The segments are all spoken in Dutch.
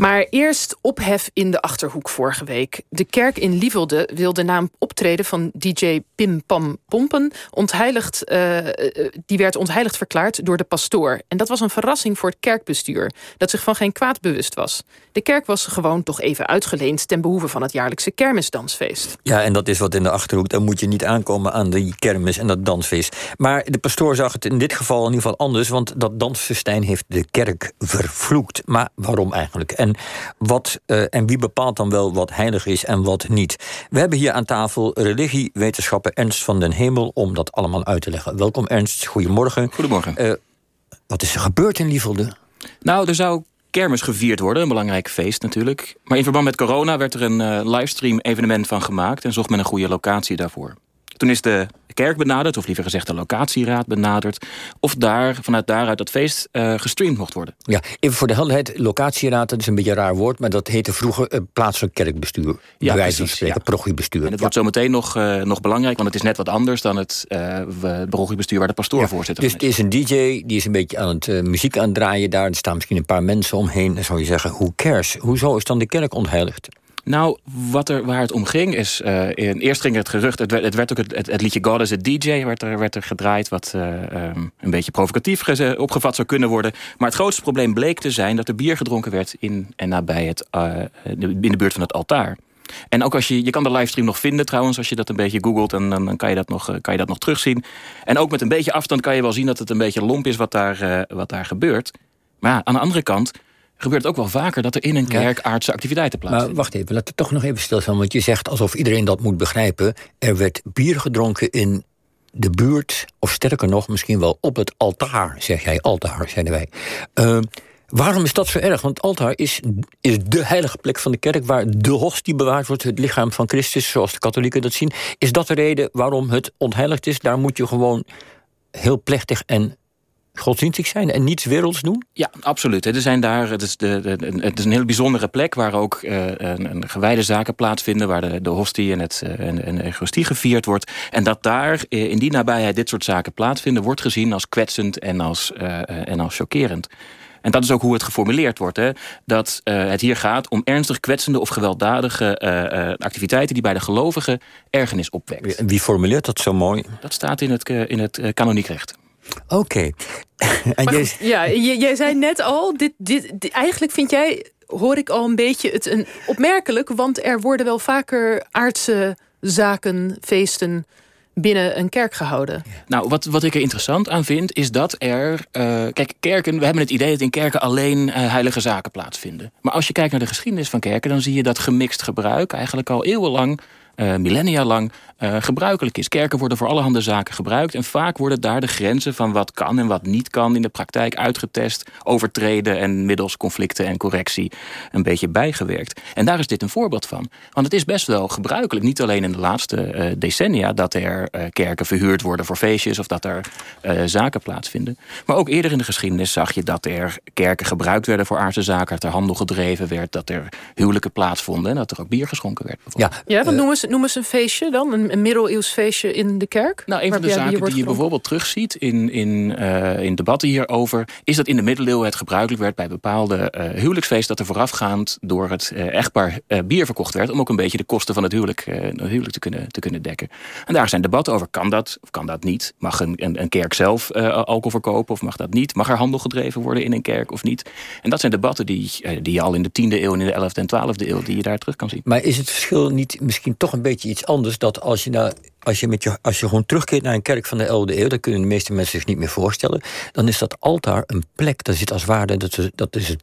Maar eerst ophef in de Achterhoek vorige week. De kerk in Lievelde wilde na een optreden van DJ Pim Pam Pompen... Ontheiligd, uh, die werd ontheiligd verklaard door de pastoor. En dat was een verrassing voor het kerkbestuur... dat zich van geen kwaad bewust was. De kerk was gewoon toch even uitgeleend... ten behoeve van het jaarlijkse kermisdansfeest. Ja, en dat is wat in de Achterhoek. Dan moet je niet aankomen aan die kermis en dat dansfeest. Maar de pastoor zag het in dit geval in ieder geval anders... want dat dansfestijn heeft de kerk vervloekt. Maar waarom eigenlijk? En, wat, uh, en wie bepaalt dan wel wat heilig is en wat niet? We hebben hier aan tafel religiewetenschapper Ernst van den Hemel... om dat allemaal uit te leggen. Welkom Ernst, goedemorgen. Goedemorgen. Uh, wat is er gebeurd in Lievelde? Nou, er zou kermis gevierd worden. Een belangrijk feest natuurlijk. Maar in verband met corona werd er een uh, livestream evenement van gemaakt... en zocht men een goede locatie daarvoor. Toen is de kerk benaderd, of liever gezegd de locatieraad benaderd... of daar, vanuit daaruit dat feest uh, gestreamd mocht worden. Ja, even voor de helderheid, locatieraad, dat is een beetje een raar woord... maar dat heette vroeger uh, plaatselijk kerkbestuur. Ja, bij wijze van spreken, ja. En het ja. wordt zometeen nog, uh, nog belangrijk, want het is net wat anders... dan het parochiebestuur waar de pastoor ja, voorzitter dus is. Dus het is een dj, die is een beetje aan het muziek aan het draaien daar. Er staan misschien een paar mensen omheen. Dan zou je zeggen, hoe cares? Hoezo is dan de kerk ontheiligd? Nou, wat er, waar het om ging is... Uh, in, eerst ging het gerucht... Het werd, het werd ook het, het, liedje God is a DJ werd er, werd er gedraaid... wat uh, um, een beetje provocatief opgevat zou kunnen worden. Maar het grootste probleem bleek te zijn... dat er bier gedronken werd in en nabij het, uh, in de buurt van het altaar. En ook als je, je kan de livestream nog vinden trouwens, als je dat een beetje googelt, en dan, dan kan, je dat nog, kan je dat nog terugzien. En ook met een beetje afstand kan je wel zien dat het een beetje lomp is wat daar, wat daar gebeurt. Maar aan de andere kant, gebeurt ook wel vaker dat er in een kerk aardse activiteiten plaatsvinden. Maar wacht even, laat het toch nog even stilstaan. Want je zegt alsof iedereen dat moet begrijpen. Er werd bier gedronken in de buurt, of sterker nog, misschien wel op het altaar, zeg jij. Altaar, zeiden wij. Uh, waarom is dat zo erg? Want het altaar is, is de heilige plek van de kerk... waar de hostie bewaard wordt, het lichaam van Christus... zoals de katholieken dat zien. Is dat de reden waarom het ontheiligd is? Daar moet je gewoon heel plechtig en godsdienstig zijn en niets werelds doen? Ja, absoluut. Er zijn daar, het, is de, de, het is een heel bijzondere plek... waar ook uh, een, een, gewijde zaken plaatsvinden... waar de, de hostie en, het, uh, en, en de eucharistie gevierd wordt. En dat daar in die nabijheid dit soort zaken plaatsvinden... wordt gezien als kwetsend en als, en als chockerend. En dat is ook hoe het geformuleerd wordt. Hè? Dat uh, het hier gaat om ernstig kwetsende of gewelddadige uh, uh, activiteiten... die bij de gelovigen ergernis opwekt. Wie formuleert dat zo mooi? Dat staat in het, in het kanoniek recht. Oké. Okay. jij... Ja, jij zei net al, dit, dit, dit, eigenlijk vind jij, hoor ik al een beetje het een opmerkelijk... want er worden wel vaker aardse zaken, feesten binnen een kerk gehouden. Nou, wat, wat ik er interessant aan vind, is dat er... Uh, kijk, kerken, we hebben het idee dat in kerken alleen uh, heilige zaken plaatsvinden. Maar als je kijkt naar de geschiedenis van kerken... dan zie je dat gemixt gebruik eigenlijk al eeuwenlang uh, millennia lang uh, gebruikelijk is. Kerken worden voor allerhande zaken gebruikt... en vaak worden daar de grenzen van wat kan en wat niet kan... in de praktijk uitgetest, overtreden... en middels conflicten en correctie een beetje bijgewerkt. En daar is dit een voorbeeld van. Want het is best wel gebruikelijk, niet alleen in de laatste uh, decennia... dat er kerken verhuurd worden voor feestjes... of dat er zaken plaatsvinden. Maar ook eerder in de geschiedenis zag je dat er kerken gebruikt werden... voor aardse zaken, dat er handel gedreven werd... dat er huwelijken plaatsvonden en dat er ook bier geschonken werd. Ja, ja wat noemen ze noem eens een feestje dan, een, een middeleeuws feestje in de kerk. Nou, een van de zaken die je bijvoorbeeld terugziet in, in, uh, in debatten hierover... is dat in de middeleeuwen het gebruikelijk werd bij bepaalde uh, huwelijksfeest... dat er voorafgaand door het uh, echtpaar bier verkocht werd... om ook een beetje de kosten van het huwelijk, huwelijk te, kunnen, te kunnen dekken. En daar zijn debatten over, kan dat of kan dat niet? Mag een, een, een kerk zelf alcohol verkopen of mag dat niet? Mag er handel gedreven worden in een kerk of niet? En dat zijn debatten die, die je al in de 10e eeuw en in de 11e en 12e eeuw... die je daar terug kan zien. Maar is het verschil niet misschien toch een beetje iets anders. Dat als je, nou, als je, met je, als je gewoon terugkeert naar een kerk van de 11e eeuw, dat kunnen de meeste mensen zich niet meer voorstellen. Dan is dat altaar een plek, dat zit als waarde, dat is, dat is het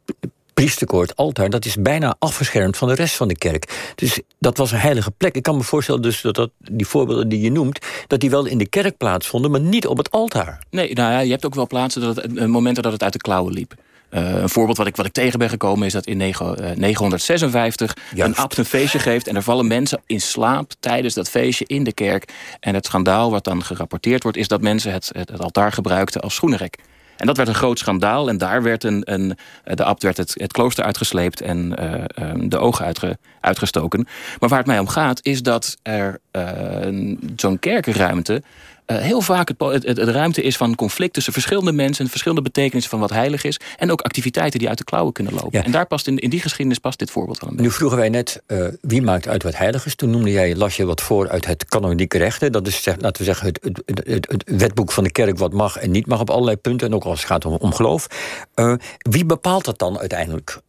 priesterkoord, altaar, dat is bijna afgeschermd van de rest van de kerk. Dus dat was een heilige plek. Ik kan me voorstellen dus dat, dat die voorbeelden die je noemt... dat die wel in de kerk plaatsvonden, maar niet op het altaar. Nee, nou ja, je hebt ook wel plaatsen, dat het, momenten dat het uit de klauwen liep. Uh, een voorbeeld wat ik, wat ik tegen ben gekomen is dat in 9, 956 uh, een abt een feestje geeft... en er vallen mensen in slaap tijdens dat feestje in de kerk. En het schandaal wat dan gerapporteerd wordt... is dat mensen het, het, altaar gebruikten als schoenenrek. En dat werd een groot schandaal. En daar werd een, een, de abt werd het, het klooster uitgesleept en uh, de ogen uitge, uitgestoken. Maar waar het mij om gaat is dat er uh, zo'n kerkenruimte uh, heel vaak het, het, ruimte is van conflict tussen verschillende mensen... verschillende betekenissen van wat heilig is... en ook activiteiten die uit de klauwen kunnen lopen. En daar past in, in die geschiedenis past dit voorbeeld wel een Nu vroegen wij net, uh, wie maakt uit wat heilig is? Toen noemde jij, las je wat voor uit het kanonieke rechten. Dat is, laten we zeggen, het, het, het, wetboek van de kerk... wat mag en niet mag op allerlei punten. En ook als het gaat om, om geloof. Uh, wie bepaalt dat dan uiteindelijk?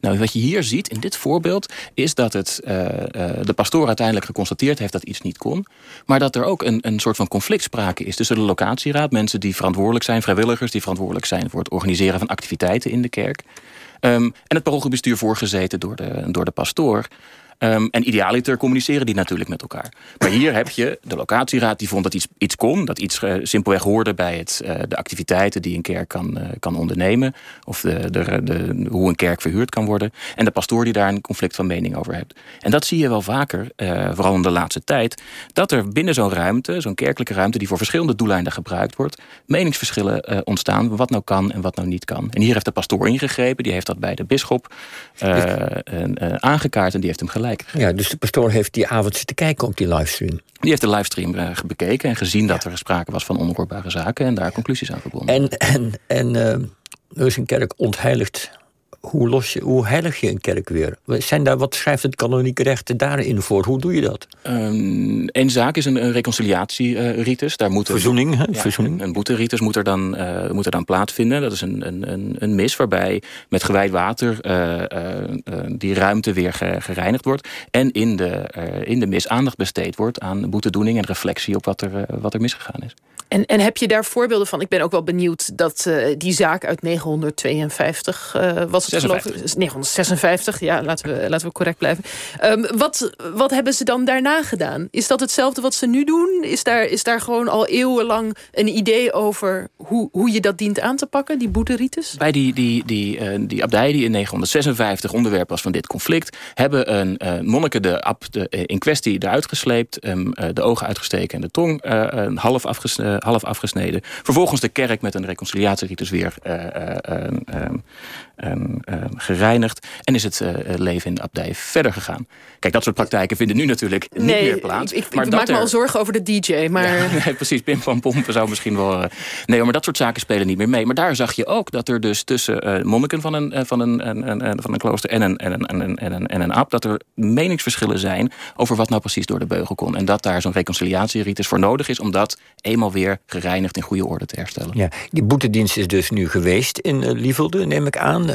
Nou, wat je hier ziet in dit voorbeeld is dat het, uh, uh, de pastoor uiteindelijk geconstateerd heeft dat iets niet kon. Maar dat er ook een, een soort van conflict sprake is tussen de locatieraad, mensen die verantwoordelijk zijn, vrijwilligers die verantwoordelijk zijn voor het organiseren van activiteiten in de kerk. Um, en het parochiebestuur voorgezeten door de, door de pastoor. Um, en idealiter communiceren die natuurlijk met elkaar. Maar hier heb je de locatieraad die vond dat iets, iets kon. Dat iets uh, simpelweg hoorde bij het, uh, de activiteiten die een kerk kan, uh, kan ondernemen. Of de, de, de, hoe een kerk verhuurd kan worden. En de pastoor die daar een conflict van mening over heeft. En dat zie je wel vaker, vooral in de laatste tijd. Dat er binnen zo'n ruimte, zo'n kerkelijke ruimte... die voor verschillende doeleinden gebruikt wordt... meningsverschillen ontstaan wat nou kan en wat nou niet kan. En hier heeft de pastoor ingegrepen. Die heeft dat bij de bisschop aangekaart en die heeft hem gelijk ja, dus de pastoor heeft die avond zitten kijken op die livestream. Die heeft de livestream uh, bekeken en gezien dat er sprake was van onhoorbare zaken... en daar conclusies aan verbonden. En, en, en uh, er is een kerk ontheiligd hoe, los je, hoe heilig je een kerk weer? Zijn daar, wat schrijft het kanonieke recht daarin voor? Hoe doe je dat? Um, een zaak is een, een reconciliatieritus. Daar moet Verzoening, hè? Verzoening. Een, een boeteritus moet er, dan, uh, moet er dan plaatsvinden. Dat is een, een, een mis waarbij met gewijd water uh, uh, die ruimte weer gereinigd wordt. En in de, in de mis aandacht besteed wordt aan boetedoening en reflectie op wat er, wat er misgegaan is. En, en heb je daar voorbeelden van? Ik ben ook wel benieuwd dat uh, die zaak uit 952 uh, was het 56. geloof 956, ja, laten we, laten we correct blijven. Um, wat, wat hebben ze dan daarna gedaan? Is dat hetzelfde wat ze nu doen? Is daar, is daar gewoon al eeuwenlang een idee over hoe, hoe je dat dient aan te pakken, die boeteritis? Bij die, die, die, uh, die abdij die in 956 onderwerp was van dit conflict... hebben een uh, monniken de, ab, de in kwestie eruit gesleept... Um, de ogen uitgesteken en de tong half afgesneden half afgesneden. Vervolgens de kerk met een reconciliatieritus weer uh, gereinigd. En is het leven in de abdij verder gegaan. Kijk, dat soort praktijken vinden nu natuurlijk niet meer plaats. Ik, ik, maar ik maak me al zorgen over de DJ. Maar... Ja, nee, precies, Pim van Pompen zou misschien wel... nee, maar dat soort zaken spelen niet meer mee. Maar daar zag je ook dat er dus tussen monniken van een, van een, een, een, van een klooster en een, en, een, en, een, en, een, en een ab... dat er meningsverschillen zijn over wat nou precies door de beugel kon. En dat daar zo'n reconciliatieritus voor nodig is... om dat eenmaal weer gereinigd in goede orde te herstellen. Ja, die boetedienst is dus nu geweest in uh, Lievelde, neem ik aan.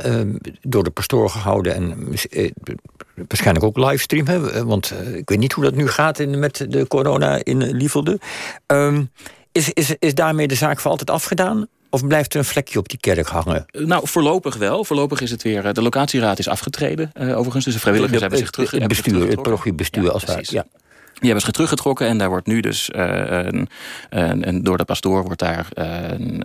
Door de pastoor gehouden en uh, waarschijnlijk ook livestream. Hè, want ik weet niet hoe dat nu gaat in, met de corona in Lievelde. Um, is, is, is daarmee de zaak voor altijd afgedaan? Of blijft er een vlekje op die kerk hangen? Nou, voorlopig wel. Voorlopig is het weer... De locatieraad is afgetreden, uh, overigens. Dus de vrijwilligers de, hebben zich terug... Het bestuur, het parochiebestuur ja, als het ja. Die hebben ze teruggetrokken en daar wordt nu dus uh, een, een, door de pastoor wordt daar een,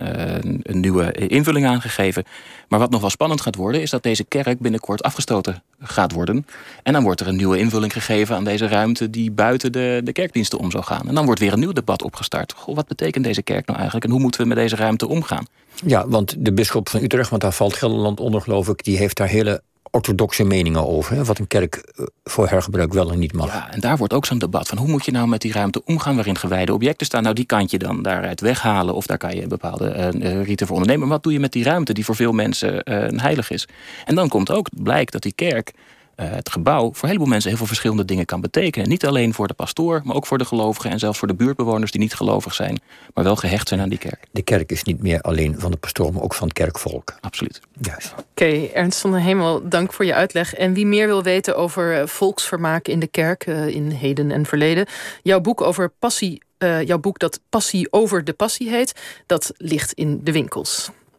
een, nieuwe invulling aangegeven. Maar wat nog wel spannend gaat worden is dat deze kerk binnenkort afgestoten gaat worden. En dan wordt er een nieuwe invulling gegeven aan deze ruimte die buiten de, de kerkdiensten om zou gaan. En dan wordt weer een nieuw debat opgestart. Goh, wat betekent deze kerk nou eigenlijk en hoe moeten we met deze ruimte omgaan? Ja, want de bisschop van Utrecht, want daar valt Gelderland onder geloof ik, die heeft daar hele orthodoxe meningen over. Wat een kerk eh, voor hergebruik wel en niet mag. Ja, en daar wordt ook zo'n debat van hoe moet je nou met die ruimte omgaan waarin gewijde objecten staan. Nou, die kan je dan daaruit weghalen of daar kan je bepaalde uh, riten voor ondernemen. Maar wat doe je met die ruimte die voor veel mensen uh, heilig is? En dan komt ook, blijkt dat die kerk uh, het gebouw voor een heleboel mensen heel veel verschillende dingen kan betekenen. Niet alleen voor de pastoor, maar ook voor de gelovigen en zelfs voor de buurtbewoners die niet gelovig zijn, maar wel gehecht zijn aan die kerk. De kerk is niet meer alleen van de pastoor, maar ook van het kerkvolk. Absoluut. Juist. Oké, okay, Ernst van den Hemel, dank voor je uitleg. En wie meer wil weten over eh, volksvermaak in de kerk uh, in heden en verleden, jouw boek over passie, uh, jouw boek dat Passie over de Passie heet, dat ligt in de winkels.